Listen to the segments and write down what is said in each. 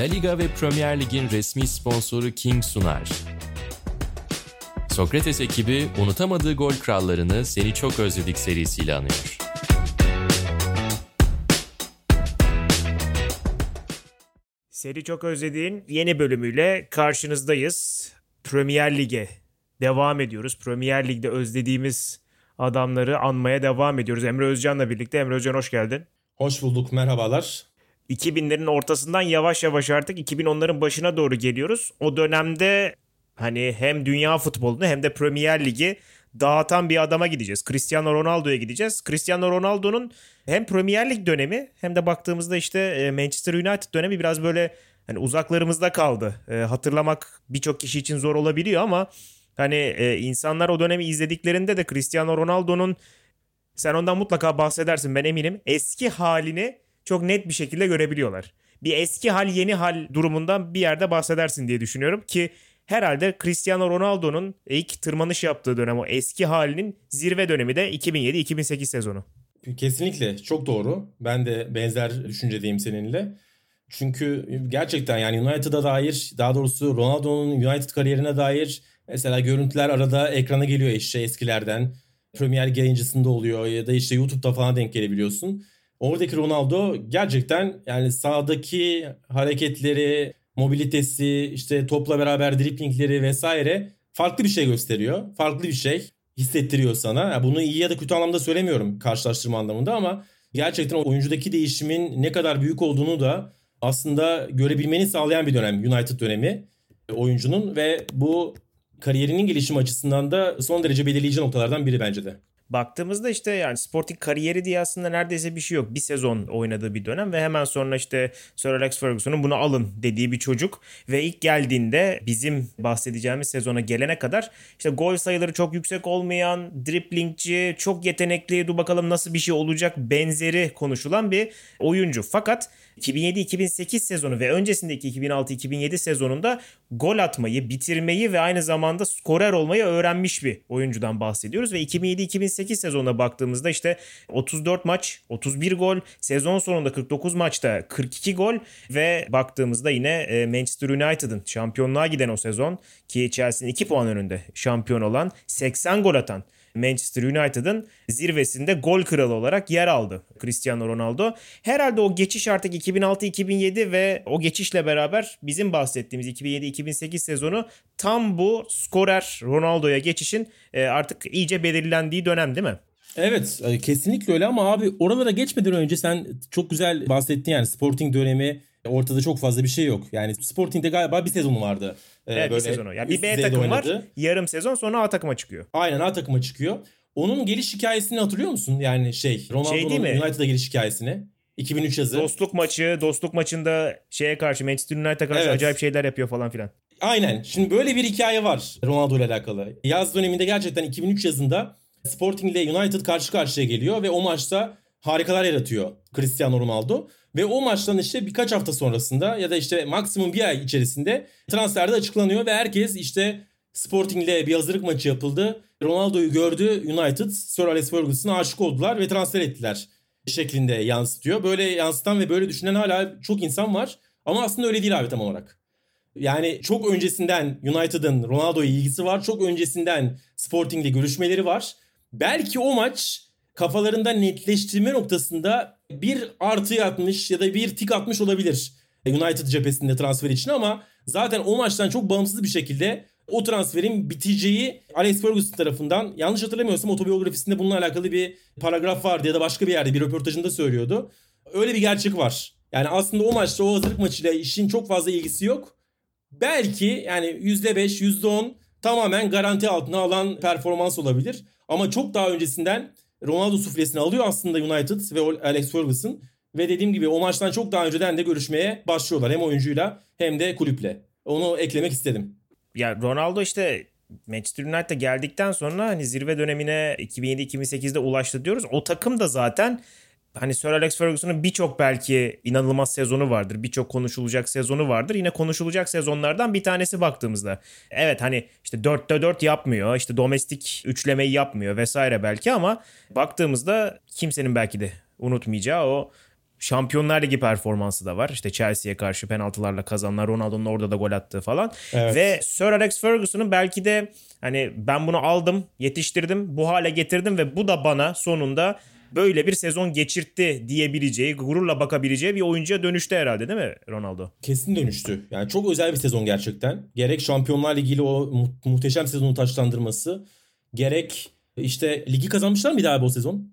La Liga ve Premier Lig'in resmi sponsoru King sunar. Sokrates ekibi unutamadığı gol krallarını Seni Çok Özledik serisiyle anıyor. Seni çok özlediğin yeni bölümüyle karşınızdayız. Premier Lig'e devam ediyoruz. Premier Lig'de özlediğimiz adamları anmaya devam ediyoruz. Emre Özcan'la birlikte. Emre Özcan hoş geldin. Hoş bulduk, merhabalar. 2000'lerin ortasından yavaş yavaş artık 2010'ların başına doğru geliyoruz. O dönemde hani hem dünya futbolunu hem de Premier Ligi dağıtan bir adama gideceğiz. Cristiano Ronaldo'ya gideceğiz. Cristiano Ronaldo'nun hem Premier Lig dönemi hem de baktığımızda işte e, Manchester United dönemi biraz böyle hani uzaklarımızda kaldı. E, hatırlamak birçok kişi için zor olabiliyor ama hani e, insanlar o dönemi izlediklerinde de Cristiano Ronaldo'nun sen ondan mutlaka bahsedersin ben eminim. Eski halini çok net bir şekilde görebiliyorlar. Bir eski hal yeni hal durumundan bir yerde bahsedersin diye düşünüyorum ki herhalde Cristiano Ronaldo'nun ilk tırmanış yaptığı dönem o eski halinin zirve dönemi de 2007-2008 sezonu. Kesinlikle çok doğru. Ben de benzer düşüncedeyim seninle. Çünkü gerçekten yani United'a dair daha doğrusu Ronaldo'nun United kariyerine dair mesela görüntüler arada ekrana geliyor işte eskilerden. Premier yayıncısında oluyor ya da işte YouTube'da falan denk gelebiliyorsun. Oradaki Ronaldo gerçekten yani sahadaki hareketleri, mobilitesi, işte topla beraber driplingleri vesaire farklı bir şey gösteriyor. Farklı bir şey hissettiriyor sana. bunu iyi ya da kötü anlamda söylemiyorum karşılaştırma anlamında ama gerçekten oyuncudaki değişimin ne kadar büyük olduğunu da aslında görebilmeni sağlayan bir dönem United dönemi oyuncunun ve bu kariyerinin gelişim açısından da son derece belirleyici noktalardan biri bence de baktığımızda işte yani Sporting kariyeri diye aslında neredeyse bir şey yok. Bir sezon oynadığı bir dönem ve hemen sonra işte Sir Alex Ferguson'un bunu alın dediği bir çocuk ve ilk geldiğinde bizim bahsedeceğimiz sezona gelene kadar işte gol sayıları çok yüksek olmayan, driplingci, çok yetenekli, dur bakalım nasıl bir şey olacak benzeri konuşulan bir oyuncu. Fakat 2007-2008 sezonu ve öncesindeki 2006-2007 sezonunda gol atmayı, bitirmeyi ve aynı zamanda skorer olmayı öğrenmiş bir oyuncudan bahsediyoruz. Ve 2007-2008 2008 sezonuna baktığımızda işte 34 maç, 31 gol, sezon sonunda 49 maçta 42 gol ve baktığımızda yine e, Manchester United'ın şampiyonluğa giden o sezon ki Chelsea'nin 2 puan önünde şampiyon olan 80 gol atan Manchester United'ın zirvesinde gol kralı olarak yer aldı Cristiano Ronaldo. Herhalde o geçiş artık 2006-2007 ve o geçişle beraber bizim bahsettiğimiz 2007-2008 sezonu tam bu skorer Ronaldo'ya geçişin e, artık iyice belirlendiği dönem değil mi? Evet e, kesinlikle öyle ama abi oralara geçmeden önce sen çok güzel bahsettin yani Sporting dönemi ortada çok fazla bir şey yok. Yani Sporting'de galiba bir sezonu vardı. Ee, evet böyle bir sezonu. Yani bir B takım var. Yarım sezon sonra A takıma çıkıyor. Aynen A takıma çıkıyor. Onun geliş hikayesini hatırlıyor musun? Yani şey Ronaldo'nun şey United'a geliş hikayesini. 2003 yazı. Dostluk maçı, dostluk maçında şeye karşı Manchester United'a karşı evet. acayip şeyler yapıyor falan filan. Aynen. Şimdi böyle bir hikaye var Ronaldo ile alakalı. Yaz döneminde gerçekten 2003 yazında Sporting ile United karşı karşıya geliyor ve o maçta harikalar yaratıyor Cristiano Ronaldo. Ve o maçtan işte birkaç hafta sonrasında ya da işte maksimum bir ay içerisinde transferde açıklanıyor ve herkes işte Sporting ile bir hazırlık maçı yapıldı. Ronaldo'yu gördü United, Sir Alex Ferguson'a aşık oldular ve transfer ettiler şeklinde yansıtıyor. Böyle yansıtan ve böyle düşünen hala çok insan var. Ama aslında öyle değil abi tam olarak. Yani çok öncesinden United'ın Ronaldo'ya ilgisi var. Çok öncesinden Sporting'le görüşmeleri var. Belki o maç kafalarında netleştirme noktasında bir artı atmış ya da bir tik atmış olabilir United cephesinde transfer için ama zaten o maçtan çok bağımsız bir şekilde o transferin biteceği Alex Ferguson tarafından yanlış hatırlamıyorsam otobiyografisinde bununla alakalı bir paragraf vardı ya da başka bir yerde bir röportajında söylüyordu. Öyle bir gerçek var. Yani aslında o maçta o hazırlık maçıyla işin çok fazla ilgisi yok. Belki yani %5, %10 tamamen garanti altına alan performans olabilir. Ama çok daha öncesinden Ronaldo suflesini alıyor aslında United ve Alex Ferguson. Ve dediğim gibi o maçtan çok daha önceden de görüşmeye başlıyorlar. Hem oyuncuyla hem de kulüple. Onu eklemek istedim. Ya Ronaldo işte Manchester United'a geldikten sonra hani zirve dönemine 2007-2008'de ulaştı diyoruz. O takım da zaten hani Sir Alex Ferguson'un birçok belki inanılmaz sezonu vardır. Birçok konuşulacak sezonu vardır. Yine konuşulacak sezonlardan bir tanesi baktığımızda. Evet hani işte 4'te 4 yapmıyor. işte domestik üçlemeyi yapmıyor vesaire belki ama baktığımızda kimsenin belki de unutmayacağı o Şampiyonlar Ligi performansı da var. İşte Chelsea'ye karşı penaltılarla kazanılan Ronaldo'nun orada da gol attığı falan. Evet. Ve Sir Alex Ferguson'un belki de hani ben bunu aldım, yetiştirdim, bu hale getirdim ve bu da bana sonunda böyle bir sezon geçirtti diyebileceği, gururla bakabileceği bir oyuncuya dönüştü herhalde değil mi Ronaldo? Kesin dönüştü. Yani çok özel bir sezon gerçekten. Gerek Şampiyonlar Ligi ile o mu- muhteşem sezonu taçlandırması, gerek işte ligi kazanmışlar mıydı abi o sezon?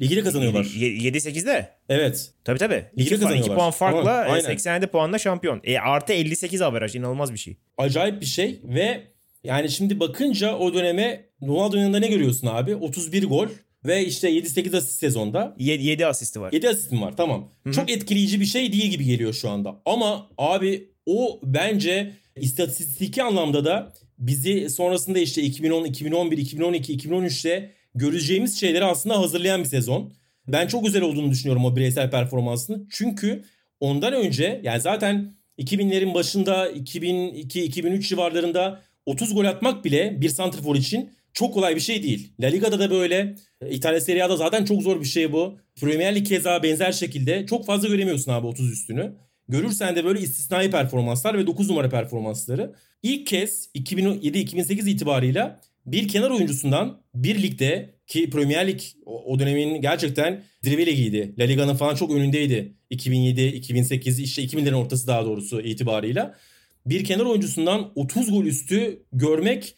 Ligi de kazanıyorlar. 7-8'de. Evet. Tabii tabii. Ligi 2 kazanıyorlar. puan farkla Tamam, e, aynen. 87 puanla şampiyon. E, artı 58 averaj inanılmaz bir şey. Acayip bir şey ve yani şimdi bakınca o döneme Ronaldo'nun yanında ne görüyorsun abi? 31 gol ve işte 7-8 asist sezonda. 7, asisti var. 7 asistim var tamam. Çok etkileyici bir şey değil gibi geliyor şu anda. Ama abi o bence istatistiki anlamda da bizi sonrasında işte 2010, 2011, 2012, 2013'te göreceğimiz şeyleri aslında hazırlayan bir sezon. Ben çok güzel olduğunu düşünüyorum o bireysel performansını. Çünkü ondan önce yani zaten 2000'lerin başında 2002-2003 civarlarında 30 gol atmak bile bir santrfor için çok kolay bir şey değil. La Liga'da da böyle, İtalya Serie A'da zaten çok zor bir şey bu. Premier Lig keza benzer şekilde çok fazla göremiyorsun abi 30 üstünü. Görürsen de böyle istisnai performanslar ve 9 numara performansları. İlk kez 2007-2008 itibarıyla bir kenar oyuncusundan bir ligde ki Premier Lig o o dönemin gerçekten zirve ligiydi. La Liga'nın falan çok önündeydi. 2007, 2008 işte 2000'lerin ortası daha doğrusu itibarıyla. Bir kenar oyuncusundan 30 gol üstü görmek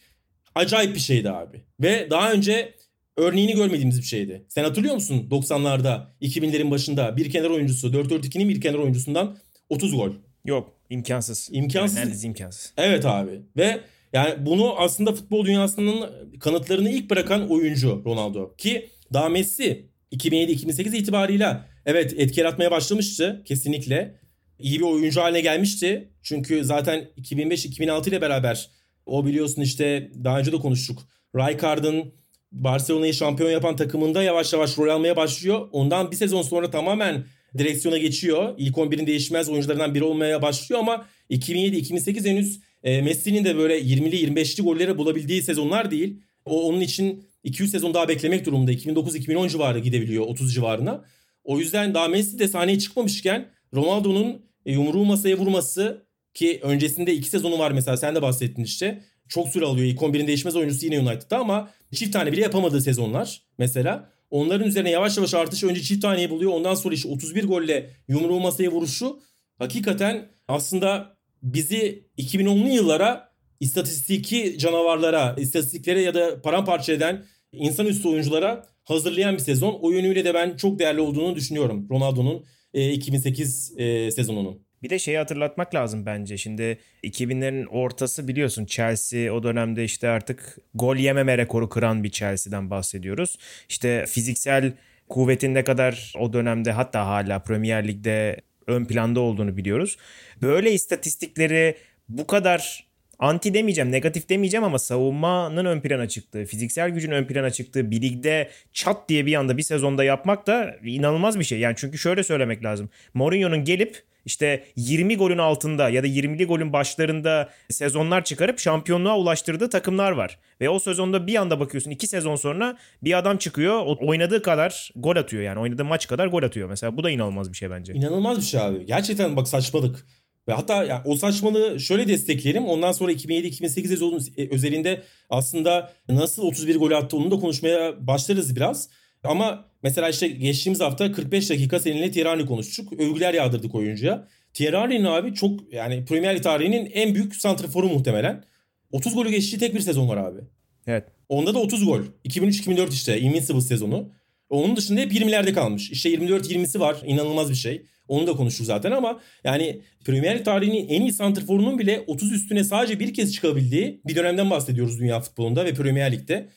acayip bir şeydi abi. Ve daha önce örneğini görmediğimiz bir şeydi. Sen hatırlıyor musun 90'larda 2000'lerin başında bir kenar oyuncusu 4-4-2'nin bir kenar oyuncusundan 30 gol. Yok imkansız. İmkansız. Yani neredeyse imkansız. Evet abi ve yani bunu aslında futbol dünyasının kanıtlarını ilk bırakan oyuncu Ronaldo. Ki daha Messi 2007-2008 itibarıyla evet etki yaratmaya başlamıştı kesinlikle. İyi bir oyuncu haline gelmişti. Çünkü zaten 2005-2006 ile beraber o biliyorsun işte daha önce de konuştuk. Rijkaard'ın Barcelona'yı şampiyon yapan takımında yavaş yavaş rol almaya başlıyor. Ondan bir sezon sonra tamamen direksiyona geçiyor. İlk 11'in değişmez oyuncularından biri olmaya başlıyor ama 2007-2008 henüz e, Messi'nin de böyle 20'li 25'li golleri bulabildiği sezonlar değil. O onun için 200 sezon daha beklemek durumunda. 2009-2010 civarı gidebiliyor 30 civarına. O yüzden daha Messi de sahneye çıkmamışken Ronaldo'nun e, yumruğu masaya vurması ki öncesinde iki sezonu var mesela sen de bahsettin işte. Çok süre alıyor. İlk 11'in değişmez oyuncusu yine United'da ama çift tane bile yapamadığı sezonlar mesela. Onların üzerine yavaş yavaş artış önce çift taneyi buluyor. Ondan sonra işte 31 golle yumruğu masaya vuruşu hakikaten aslında bizi 2010'lu yıllara istatistiki canavarlara, istatistiklere ya da paramparça eden insanüstü oyunculara hazırlayan bir sezon. O yönüyle de ben çok değerli olduğunu düşünüyorum Ronaldo'nun e, 2008 e, sezonunun. Bir de şeyi hatırlatmak lazım bence. Şimdi 2000'lerin ortası biliyorsun Chelsea o dönemde işte artık gol yememe rekoru kıran bir Chelsea'den bahsediyoruz. İşte fiziksel kuvvetin ne kadar o dönemde hatta hala Premier Lig'de ön planda olduğunu biliyoruz. Böyle istatistikleri bu kadar anti demeyeceğim, negatif demeyeceğim ama savunmanın ön plana çıktığı, fiziksel gücün ön plana çıktığı bir ligde çat diye bir anda bir sezonda yapmak da inanılmaz bir şey. Yani çünkü şöyle söylemek lazım. Mourinho'nun gelip işte 20 golün altında ya da 20'li golün başlarında sezonlar çıkarıp şampiyonluğa ulaştırdığı takımlar var. Ve o sezonda bir anda bakıyorsun 2 sezon sonra bir adam çıkıyor o- oynadığı kadar gol atıyor yani oynadığı maç kadar gol atıyor mesela. Bu da inanılmaz bir şey bence. İnanılmaz bir şey abi. Gerçekten bak saçmalık. Ve hatta ya o saçmalığı şöyle destekleyelim. Ondan sonra 2007-2008 sezonu özelinde aslında nasıl 31 gol attı onu da konuşmaya başlarız biraz. Ama mesela işte geçtiğimiz hafta 45 dakika seninle Thierry konuştuk. Övgüler yağdırdık oyuncuya. Thierry'nin abi çok yani Premier Lig tarihinin en büyük santraforu muhtemelen. 30 golü geçtiği tek bir sezon var abi. Evet. Onda da 30 gol. 2003-2004 işte Invincible sezonu. Onun dışında hep 20'lerde kalmış. İşte 24-20'si var. İnanılmaz bir şey. Onu da konuştuk zaten ama yani Premier Lig tarihinin en iyi santrforunun bile 30 üstüne sadece bir kez çıkabildiği bir dönemden bahsediyoruz dünya futbolunda ve Premier Lig'de.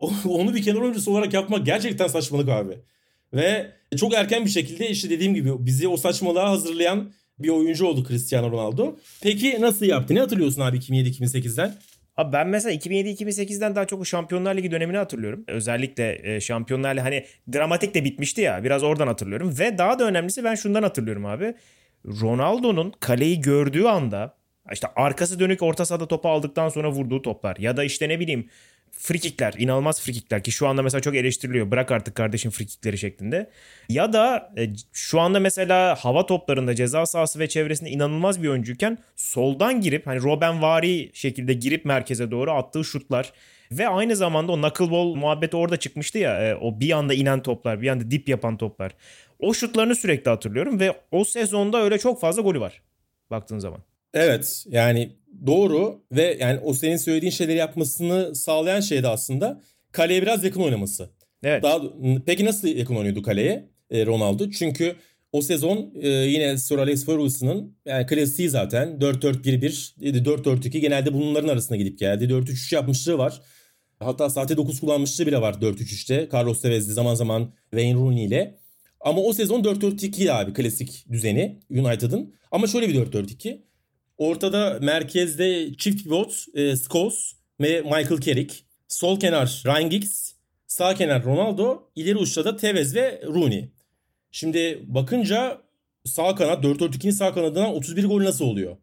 Onu bir kenar oyuncusu olarak yapmak gerçekten saçmalık abi. Ve çok erken bir şekilde işte dediğim gibi bizi o saçmalığa hazırlayan bir oyuncu oldu Cristiano Ronaldo. Peki nasıl yaptı? Ne hatırlıyorsun abi 2007-2008'den? Abi ben mesela 2007-2008'den daha çok Şampiyonlar Ligi dönemini hatırlıyorum. Özellikle e, Şampiyonlar Ligi hani dramatik de bitmişti ya. Biraz oradan hatırlıyorum. Ve daha da önemlisi ben şundan hatırlıyorum abi. Ronaldo'nun kaleyi gördüğü anda işte arkası dönük orta sahada topu aldıktan sonra vurduğu toplar ya da işte ne bileyim frikikler, inanılmaz frikikler ki şu anda mesela çok eleştiriliyor. Bırak artık kardeşim frikikleri şeklinde. Ya da e, şu anda mesela hava toplarında ceza sahası ve çevresinde inanılmaz bir oyuncuyken soldan girip hani Robben vari şekilde girip merkeze doğru attığı şutlar ve aynı zamanda o knuckleball muhabbeti orada çıkmıştı ya e, o bir anda inen toplar bir anda dip yapan toplar. O şutlarını sürekli hatırlıyorum ve o sezonda öyle çok fazla golü var baktığın zaman. Evet yani doğru ve yani o senin söylediğin şeyleri yapmasını sağlayan şey de aslında kaleye biraz yakın oynaması. Evet. Daha, peki nasıl yakın oynuyordu kaleye e, Ronaldo? Çünkü o sezon e, yine Sir Alex Ferguson'ın yani klasiği zaten 4-4-1-1, 4-4-2 genelde bunların arasında gidip geldi. 4-3-3 yapmışlığı var. Hatta sahte 9 kullanmışlığı bile var 4-3-3'te. Carlos Tevez'li zaman zaman Wayne Rooney ile. Ama o sezon 4-4-2 abi klasik düzeni United'ın. Ama şöyle bir 4-4-2. Ortada merkezde çift pivot e, Scholes ve Michael Carrick. Sol kenar Ryan Giggs. Sağ kenar Ronaldo. ileri uçta da Tevez ve Rooney. Şimdi bakınca sağ kanat 4-4-2'nin sağ kanadından 31 gol nasıl oluyor?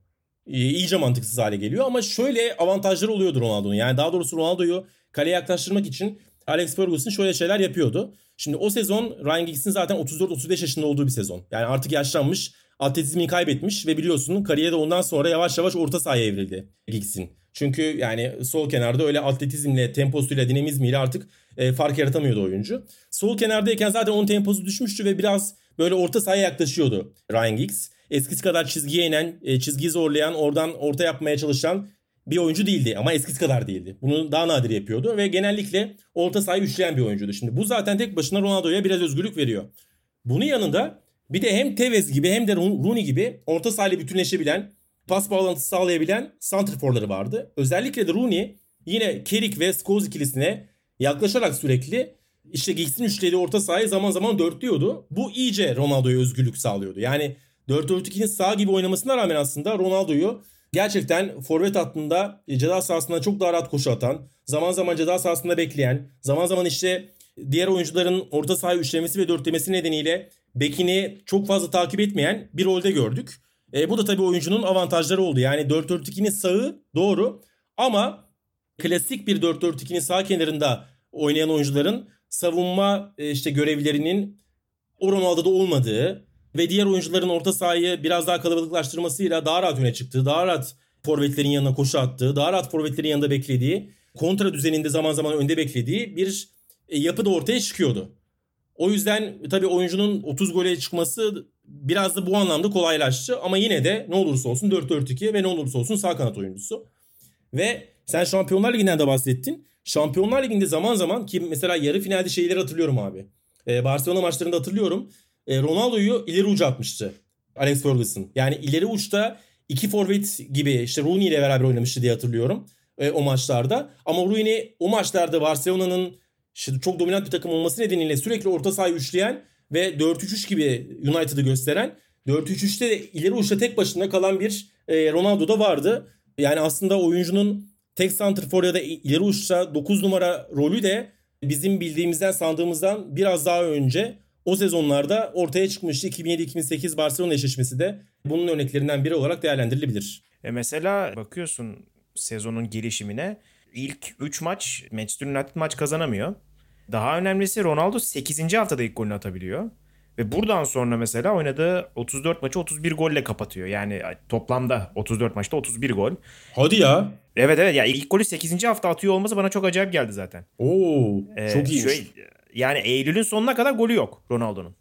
E, iyice mantıksız hale geliyor ama şöyle avantajları oluyordu Ronaldo'nun. Yani daha doğrusu Ronaldo'yu kaleye yaklaştırmak için Alex Ferguson şöyle şeyler yapıyordu. Şimdi o sezon Ryan Giggs'in zaten 34-35 yaşında olduğu bir sezon. Yani artık yaşlanmış, atletizmini kaybetmiş ve biliyorsun kariyeri ondan sonra yavaş yavaş orta sahaya evrildi Giggs'in. Çünkü yani sol kenarda öyle atletizmle, temposuyla, dinamizmiyle artık e, fark yaratamıyordu oyuncu. Sol kenardayken zaten onun temposu düşmüştü ve biraz böyle orta sahaya yaklaşıyordu Ryan Giggs. Eskisi kadar çizgiye inen, e, çizgiyi zorlayan, oradan orta yapmaya çalışan bir oyuncu değildi ama eskisi kadar değildi. Bunu daha nadir yapıyordu ve genellikle orta sahayı üçleyen bir oyuncuydu. Şimdi bu zaten tek başına Ronaldo'ya biraz özgürlük veriyor. Bunun yanında bir de hem Tevez gibi hem de Rooney gibi orta sahayla bütünleşebilen, pas bağlantısı sağlayabilen santrforları vardı. Özellikle de Rooney yine Kerik ve Scholes ikilisine yaklaşarak sürekli işte Giggs'in üçlediği orta sahayı zaman zaman dörtlüyordu. Bu iyice Ronaldo'ya özgürlük sağlıyordu. Yani 4-4-2'nin sağ gibi oynamasına rağmen aslında Ronaldo'yu gerçekten forvet hattında e, ceza sahasında çok daha rahat koşu atan, zaman zaman ceza sahasında bekleyen, zaman zaman işte diğer oyuncuların orta saha üçlemesi ve dörtlemesi nedeniyle bekini çok fazla takip etmeyen bir rolde gördük. E, bu da tabii oyuncunun avantajları oldu. Yani 4-4-2'nin sağı doğru ama klasik bir 4-4-2'nin sağ kenarında oynayan oyuncuların savunma e, işte görevlerinin o Ronaldo'da olmadığı, ve diğer oyuncuların orta sahayı biraz daha kalabalıklaştırmasıyla daha rahat öne çıktığı, daha rahat forvetlerin yanına koşu attığı, daha rahat forvetlerin yanında beklediği, kontra düzeninde zaman zaman önde beklediği bir e, yapı da ortaya çıkıyordu. O yüzden tabii oyuncunun 30 gole çıkması biraz da bu anlamda kolaylaştı ama yine de ne olursa olsun 4-4-2 ve ne olursa olsun sağ kanat oyuncusu. Ve sen Şampiyonlar Ligi'nden de bahsettin. Şampiyonlar Ligi'nde zaman zaman ki mesela yarı finalde şeyleri hatırlıyorum abi. Ee, Barcelona maçlarında hatırlıyorum e, Ronaldo'yu ileri uca atmıştı. Alex Ferguson. Yani ileri uçta iki forvet gibi işte Rooney ile beraber oynamıştı diye hatırlıyorum e, o maçlarda. Ama Rooney o maçlarda Barcelona'nın işte çok dominant bir takım olması nedeniyle sürekli orta sahayı üçleyen ve 4-3-3 gibi United'ı gösteren 4-3-3'te de ileri uçta tek başına kalan bir e, Ronaldo da vardı. Yani aslında oyuncunun tek santrfor ya da ileri uçta 9 numara rolü de bizim bildiğimizden sandığımızdan biraz daha önce o sezonlarda ortaya çıkmıştı. 2007-2008 Barcelona eşleşmesi de bunun örneklerinden biri olarak değerlendirilebilir. E mesela bakıyorsun sezonun gelişimine ilk 3 maç Manchester United maç kazanamıyor. Daha önemlisi Ronaldo 8. haftada ilk golünü atabiliyor. Ve buradan sonra mesela oynadığı 34 maçı 31 golle kapatıyor. Yani toplamda 34 maçta 31 gol. Hadi ya. Evet evet ya ilk golü 8. hafta atıyor olması bana çok acayip geldi zaten. Oo ee, çok. Şöyle, yani Eylül'ün sonuna kadar golü yok Ronaldo'nun.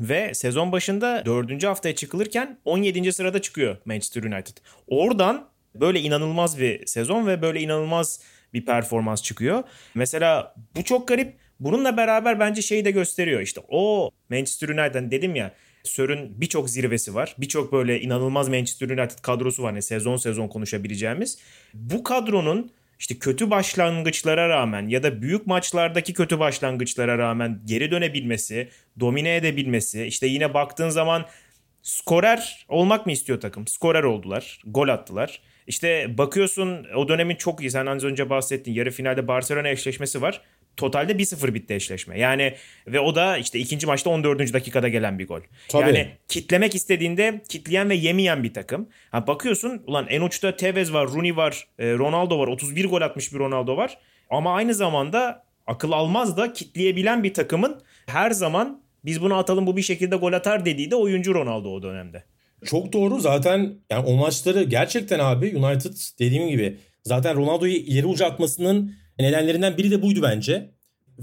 Ve sezon başında 4. haftaya çıkılırken 17. sırada çıkıyor Manchester United. Oradan böyle inanılmaz bir sezon ve böyle inanılmaz bir performans çıkıyor. Mesela bu çok garip. Bununla beraber bence şeyi de gösteriyor. İşte o Manchester United'ın dedim ya Sör'ün birçok zirvesi var. Birçok böyle inanılmaz Manchester United kadrosu var. Yani sezon sezon konuşabileceğimiz. Bu kadronun işte kötü başlangıçlara rağmen ya da büyük maçlardaki kötü başlangıçlara rağmen geri dönebilmesi, domine edebilmesi, işte yine baktığın zaman skorer olmak mı istiyor takım? Skorer oldular, gol attılar. İşte bakıyorsun o dönemin çok iyi. Sen az önce bahsettin. Yarı finalde Barcelona eşleşmesi var. Totalde 1-0 bitti eşleşme. Yani ve o da işte ikinci maçta 14. dakikada gelen bir gol. Tabii. Yani kitlemek istediğinde kitleyen ve yemeyen bir takım. Ha bakıyorsun ulan en uçta Tevez var, Rooney var, e, Ronaldo var. 31 gol atmış bir Ronaldo var. Ama aynı zamanda akıl almaz da kitleyebilen bir takımın her zaman biz bunu atalım bu bir şekilde gol atar dediği de oyuncu Ronaldo o dönemde. Çok doğru zaten yani o maçları gerçekten abi United dediğim gibi zaten Ronaldo'yu ileri uca atmasının nedenlerinden biri de buydu bence.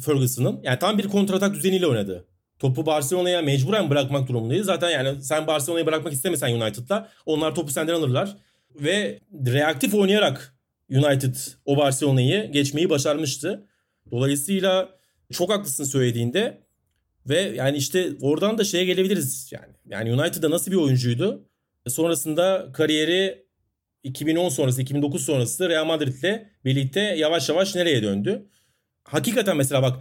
Ferguson'ın. Yani tam bir kontratak düzeniyle oynadı. Topu Barcelona'ya mecburen bırakmak durumundaydı. Zaten yani sen Barcelona'yı bırakmak istemesen United'la onlar topu senden alırlar. Ve reaktif oynayarak United o Barcelona'yı geçmeyi başarmıştı. Dolayısıyla çok haklısın söylediğinde. Ve yani işte oradan da şeye gelebiliriz yani. Yani United'da nasıl bir oyuncuydu? Sonrasında kariyeri 2010 sonrası, 2009 sonrası Real Madrid'le birlikte yavaş yavaş nereye döndü? Hakikaten mesela bak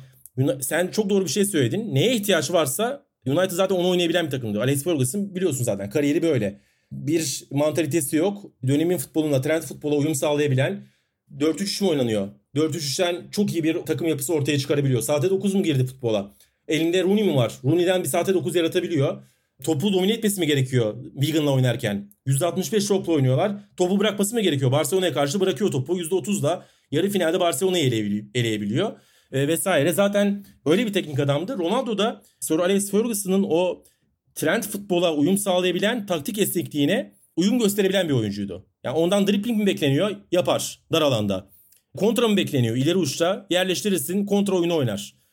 sen çok doğru bir şey söyledin. Neye ihtiyaç varsa United zaten onu oynayabilen bir takımdı. Alex Ferguson biliyorsun zaten kariyeri böyle. Bir mantalitesi yok. Dönemin futboluna, trend futbola uyum sağlayabilen 4-3-3 mü oynanıyor? 4-3-3'ten çok iyi bir takım yapısı ortaya çıkarabiliyor. Saate 9 mu girdi futbola? Elinde Rooney mi var? Rooney'den bir saate 9 yaratabiliyor. Topu domine etmesi mi gerekiyor Wigan'la oynarken? %65 topla oynuyorlar. Topu bırakması mı gerekiyor? Barcelona'ya karşı bırakıyor topu. %30'da yarı finalde Barcelona'yı eleyebiliyor. E, vesaire. Zaten öyle bir teknik adamdı. Ronaldo da Sir Alex Ferguson'ın o trend futbola uyum sağlayabilen taktik esnekliğine uyum gösterebilen bir oyuncuydu. Yani ondan dribbling mi bekleniyor? Yapar dar alanda. Kontra mı bekleniyor? İleri uçta yerleştirirsin kontra oyunu oynar.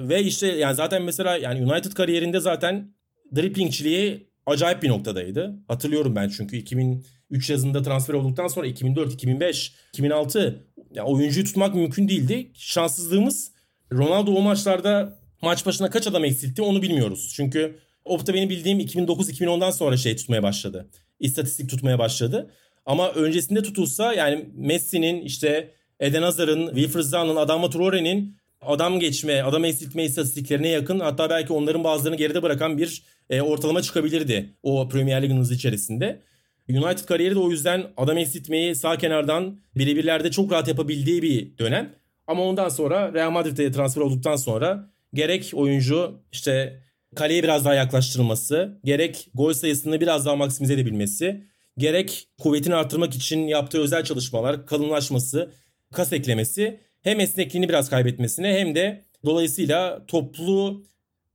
Ve işte yani zaten mesela yani United kariyerinde zaten dribblingçiliği acayip bir noktadaydı. Hatırlıyorum ben çünkü 2003 yazında transfer olduktan sonra 2004, 2005, 2006 yani oyuncuyu tutmak mümkün değildi. Şanssızlığımız Ronaldo o maçlarda maç başına kaç adam eksiltti onu bilmiyoruz. Çünkü Opta benim bildiğim 2009-2010'dan sonra şey tutmaya başladı. İstatistik tutmaya başladı. Ama öncesinde tutulsa yani Messi'nin işte Eden Hazar'ın, Wilfried Zahn'ın, Adama Traore'nin adam geçme, adam eksiltme istatistiklerine yakın hatta belki onların bazılarını geride bırakan bir e, ortalama çıkabilirdi o Premier Lig'in hızı içerisinde. United kariyeri de o yüzden adam eksiltmeyi sağ kenardan birebirlerde çok rahat yapabildiği bir dönem. Ama ondan sonra Real Madrid'e transfer olduktan sonra gerek oyuncu işte kaleye biraz daha yaklaştırılması, gerek gol sayısını biraz daha maksimize edebilmesi, gerek kuvvetini arttırmak için yaptığı özel çalışmalar, kalınlaşması, kas eklemesi hem esnekliğini biraz kaybetmesine hem de dolayısıyla toplu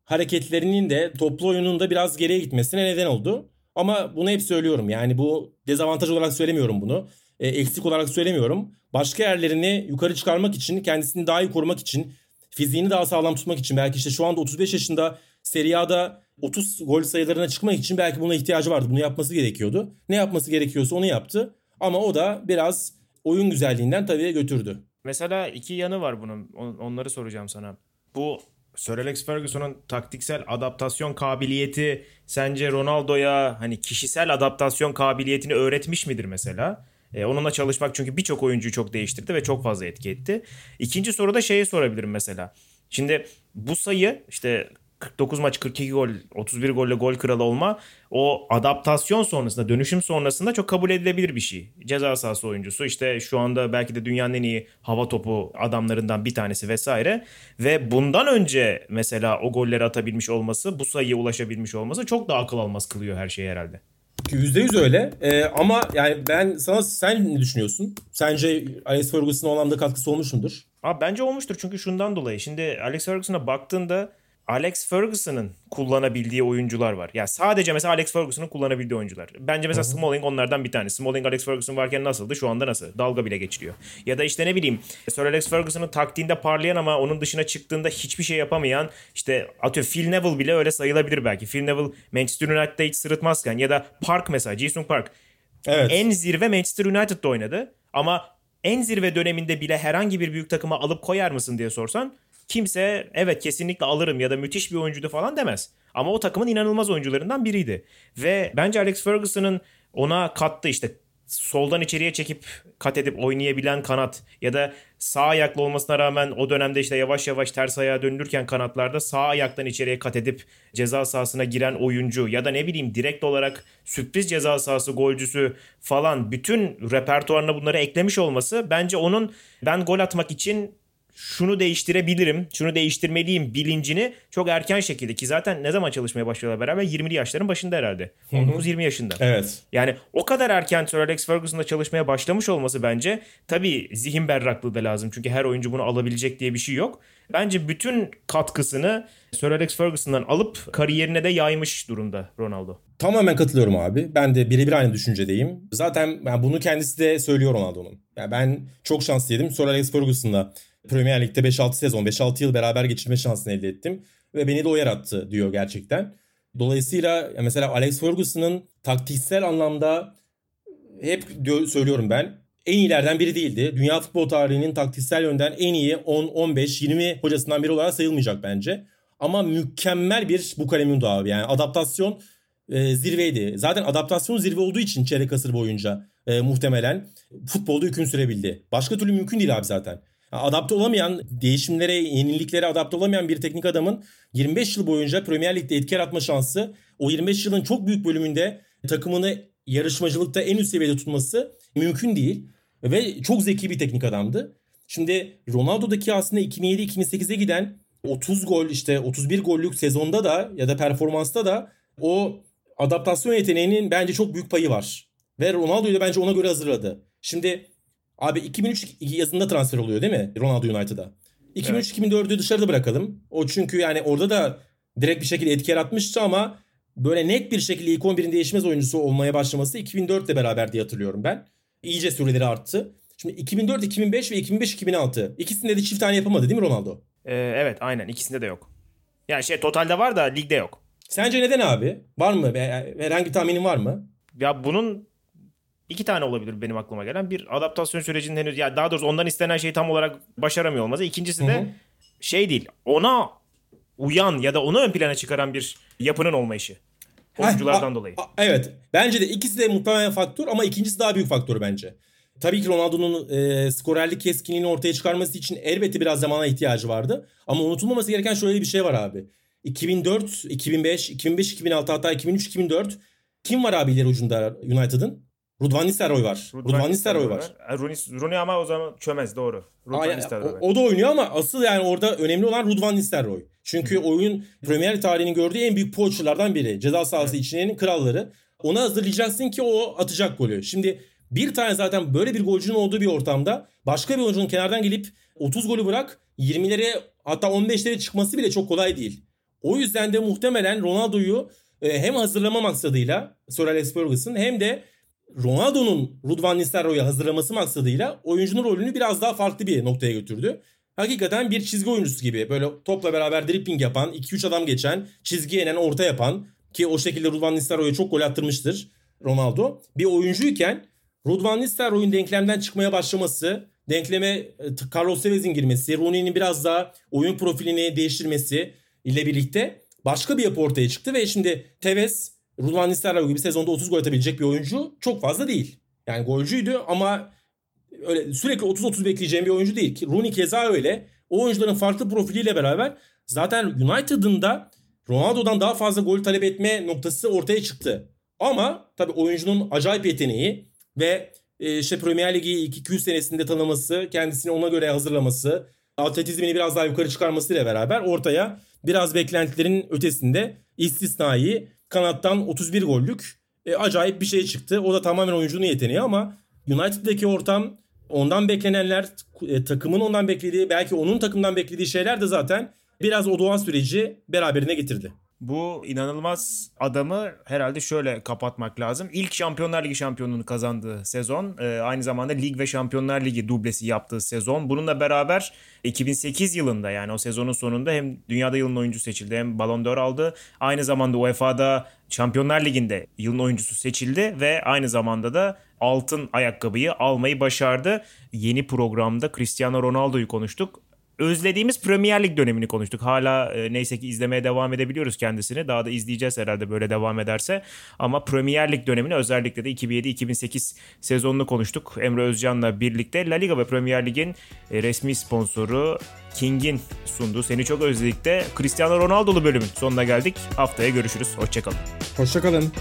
hareketlerinin de toplu oyunun da biraz geriye gitmesine neden oldu. Ama bunu hep söylüyorum. Yani bu dezavantaj olarak söylemiyorum bunu. E, eksik olarak söylemiyorum. Başka yerlerini yukarı çıkarmak için, kendisini daha iyi korumak için, fiziğini daha sağlam tutmak için belki işte şu anda 35 yaşında Serie A'da 30 gol sayılarına çıkmak için belki buna ihtiyacı vardı. Bunu yapması gerekiyordu. Ne yapması gerekiyorsa onu yaptı. Ama o da biraz oyun güzelliğinden tabii götürdü. Mesela iki yanı var bunun. Onları soracağım sana. Bu Sir Alex Ferguson'un taktiksel adaptasyon kabiliyeti sence Ronaldo'ya hani kişisel adaptasyon kabiliyetini öğretmiş midir mesela? Ee, onunla çalışmak çünkü birçok oyuncuyu çok değiştirdi ve çok fazla etki etti. İkinci soruda şeye sorabilirim mesela. Şimdi bu sayı işte 49 maç 42 gol 31 golle gol kralı olma o adaptasyon sonrasında dönüşüm sonrasında çok kabul edilebilir bir şey. Ceza sahası oyuncusu işte şu anda belki de dünyanın en iyi hava topu adamlarından bir tanesi vesaire ve bundan önce mesela o golleri atabilmiş olması bu sayıya ulaşabilmiş olması çok daha akıl almaz kılıyor her şeyi herhalde. %100 öyle ee, ama yani ben sana sen ne düşünüyorsun? Sence Alex Ferguson'a o anlamda katkısı olmuş mudur? Abi bence olmuştur çünkü şundan dolayı. Şimdi Alex Ferguson'a baktığında Alex Ferguson'ın kullanabildiği oyuncular var. Ya yani sadece mesela Alex Ferguson'ın kullanabildiği oyuncular. Bence mesela Hı-hı. Smalling onlardan bir tanesi. Smalling Alex Ferguson varken nasıldı? Şu anda nasıl? Dalga bile geçiliyor. Ya da işte ne bileyim Sir Alex Ferguson'ın taktiğinde parlayan ama onun dışına çıktığında hiçbir şey yapamayan işte atıyor Phil Neville bile öyle sayılabilir belki. Phil Neville Manchester United'da hiç sırıtmazken ya da Park mesela Jisung Park. Evet. En zirve Manchester United'da oynadı ama en zirve döneminde bile herhangi bir büyük takıma alıp koyar mısın diye sorsan kimse evet kesinlikle alırım ya da müthiş bir oyuncuydu falan demez. Ama o takımın inanılmaz oyuncularından biriydi. Ve bence Alex Ferguson'ın ona kattı işte soldan içeriye çekip kat edip oynayabilen kanat ya da sağ ayaklı olmasına rağmen o dönemde işte yavaş yavaş ters ayağa dönülürken kanatlarda sağ ayaktan içeriye kat edip ceza sahasına giren oyuncu ya da ne bileyim direkt olarak sürpriz ceza sahası golcüsü falan bütün repertuarına bunları eklemiş olması bence onun ben gol atmak için şunu değiştirebilirim, şunu değiştirmeliyim bilincini çok erken şekilde ki zaten ne zaman çalışmaya başlıyorlar beraber 20'li yaşların başında herhalde. 19-20 yaşında. Evet. Yani o kadar erken Sir Alex Ferguson'la çalışmaya başlamış olması bence tabii zihin berraklığı da lazım. Çünkü her oyuncu bunu alabilecek diye bir şey yok. Bence bütün katkısını Sir Alex Ferguson'dan alıp kariyerine de yaymış durumda Ronaldo. Tamamen katılıyorum abi. Ben de birebir aynı düşüncedeyim. Zaten yani bunu kendisi de söylüyor Ronaldo'nun. Yani ben çok şanslıydım. Sir Alex Ferguson'la Premier Lig'de 5-6 sezon, 5-6 yıl beraber geçirme şansını elde ettim. Ve beni de o yarattı diyor gerçekten. Dolayısıyla mesela Alex Ferguson'ın taktiksel anlamda hep söylüyorum ben en iyilerden biri değildi. Dünya futbol tarihinin taktiksel yönden en iyi 10, 15, 20 hocasından biri olarak sayılmayacak bence. Ama mükemmel bir bu kalemin abi. Yani adaptasyon e, zirveydi. Zaten adaptasyon zirve olduğu için çeyrek asır boyunca e, muhtemelen futbolda hüküm sürebildi. Başka türlü mümkün değil abi zaten. Adapte olamayan, değişimlere, yeniliklere adapte olamayan bir teknik adamın 25 yıl boyunca Premier Lig'de etki yaratma şansı o 25 yılın çok büyük bölümünde takımını yarışmacılıkta en üst seviyede tutması mümkün değil. Ve çok zeki bir teknik adamdı. Şimdi Ronaldo'daki aslında 2007-2008'e giden 30 gol işte 31 gollük sezonda da ya da performansta da o adaptasyon yeteneğinin bence çok büyük payı var. Ve Ronaldo'yu da bence ona göre hazırladı. Şimdi abi 2003 yazında transfer oluyor değil mi Ronaldo United'a? 2003-2004'ü evet. dışarıda bırakalım. O çünkü yani orada da direkt bir şekilde etki yaratmıştı ama böyle net bir şekilde ilk 11'in değişmez oyuncusu olmaya başlaması 2004 ile beraber diye hatırlıyorum ben. İyice süreleri arttı. Şimdi 2004, 2005 ve 2005, 2006. İkisinde de çift tane yapamadı değil mi Ronaldo? Ee, evet aynen ikisinde de yok. Yani şey totalde var da ligde yok. Sence neden abi? Var mı? Herhangi bir tahminin var mı? Ya bunun iki tane olabilir benim aklıma gelen. Bir adaptasyon sürecinin henüz ya daha doğrusu ondan istenen şeyi tam olarak başaramıyor olması. İkincisi de Hı-hı. şey değil. Ona uyan ya da onu ön plana çıkaran bir yapının olmayışı. Oyunculardan ha, dolayı. evet. Bence de ikisi de muhtemelen faktör ama ikincisi daha büyük faktör bence. Tabii ki Ronaldo'nun e, skorerlik keskinliğini ortaya çıkarması için elbette biraz zamana ihtiyacı vardı. Ama unutulmaması gereken şöyle bir şey var abi. 2004, 2005, 2005, 2006 hatta 2003, 2004 kim var abi ileri ucunda United'ın? Rudvan Nistelrooy var. Rudvan, Nistelrooy var. var. Rooney, Rooney ama o zaman çömez doğru. Rudvan o, o da oynuyor ama asıl yani orada önemli olan Rudvan Nistelrooy. Çünkü oyun Premier tarihinin gördüğü en büyük poacherlardan biri. Ceza sahası evet. içinin kralları. Ona hazırlayacaksın ki o atacak golü. Şimdi bir tane zaten böyle bir golcünün olduğu bir ortamda başka bir oyuncunun kenardan gelip 30 golü bırak 20'lere hatta 15'lere çıkması bile çok kolay değil. O yüzden de muhtemelen Ronaldo'yu e, hem hazırlama maksadıyla Sir Alex Ferguson hem de Ronaldo'nun Rudvan Nistelrooy'u hazırlaması maksadıyla oyuncunun rolünü biraz daha farklı bir noktaya götürdü. Hakikaten bir çizgi oyuncusu gibi böyle topla beraber dribbling yapan, 2-3 adam geçen, çizgi enen, orta yapan ki o şekilde Rudvan Nistelrooy'a çok gol attırmıştır Ronaldo. Bir oyuncuyken Rudvan Nistelrooy'un denklemden çıkmaya başlaması, denkleme e, Carlos Tevez'in girmesi, Rooney'nin biraz daha oyun profilini değiştirmesi ile birlikte başka bir yapı ortaya çıktı ve şimdi Tevez Rudvan Nistelrooy gibi sezonda 30 gol atabilecek bir oyuncu çok fazla değil. Yani golcüydü ama öyle sürekli 30-30 bekleyeceğim bir oyuncu değil. Ki Rooney keza öyle. O oyuncuların farklı profiliyle beraber zaten United'ın da Ronaldo'dan daha fazla gol talep etme noktası ortaya çıktı. Ama tabii oyuncunun acayip yeteneği ve e, işte Premier Ligi 200 senesinde tanıması, kendisini ona göre hazırlaması, atletizmini biraz daha yukarı çıkarmasıyla beraber ortaya biraz beklentilerin ötesinde istisnai kanattan 31 gollük e, acayip bir şey çıktı. O da tamamen oyuncunun yeteneği ama United'daki ortam ondan beklenenler e, takımın ondan beklediği belki onun takımdan beklediği şeyler de zaten biraz o doğan süreci beraberine getirdi. Bu inanılmaz adamı herhalde şöyle kapatmak lazım. İlk Şampiyonlar Ligi şampiyonluğunu kazandığı sezon. E, aynı zamanda Lig ve Şampiyonlar Ligi dublesi yaptığı sezon. Bununla beraber 2008 yılında yani o sezonun sonunda hem Dünyada Yılın Oyuncusu seçildi hem Ballon d'Or aldı. Aynı zamanda UEFA'da Şampiyonlar Ligi'nde yılın oyuncusu seçildi ve aynı zamanda da altın ayakkabıyı almayı başardı. Yeni programda Cristiano Ronaldo'yu konuştuk özlediğimiz Premier Lig dönemini konuştuk. Hala e, neyse ki izlemeye devam edebiliyoruz kendisini. Daha da izleyeceğiz herhalde böyle devam ederse. Ama Premier Lig dönemini özellikle de 2007-2008 sezonunu konuştuk. Emre Özcan'la birlikte La Liga ve Premier Lig'in e, resmi sponsoru King'in sunduğu Seni Çok Özledik'te Cristiano Ronaldo'lu bölümün sonuna geldik. Haftaya görüşürüz. Hoşçakalın. Hoşçakalın.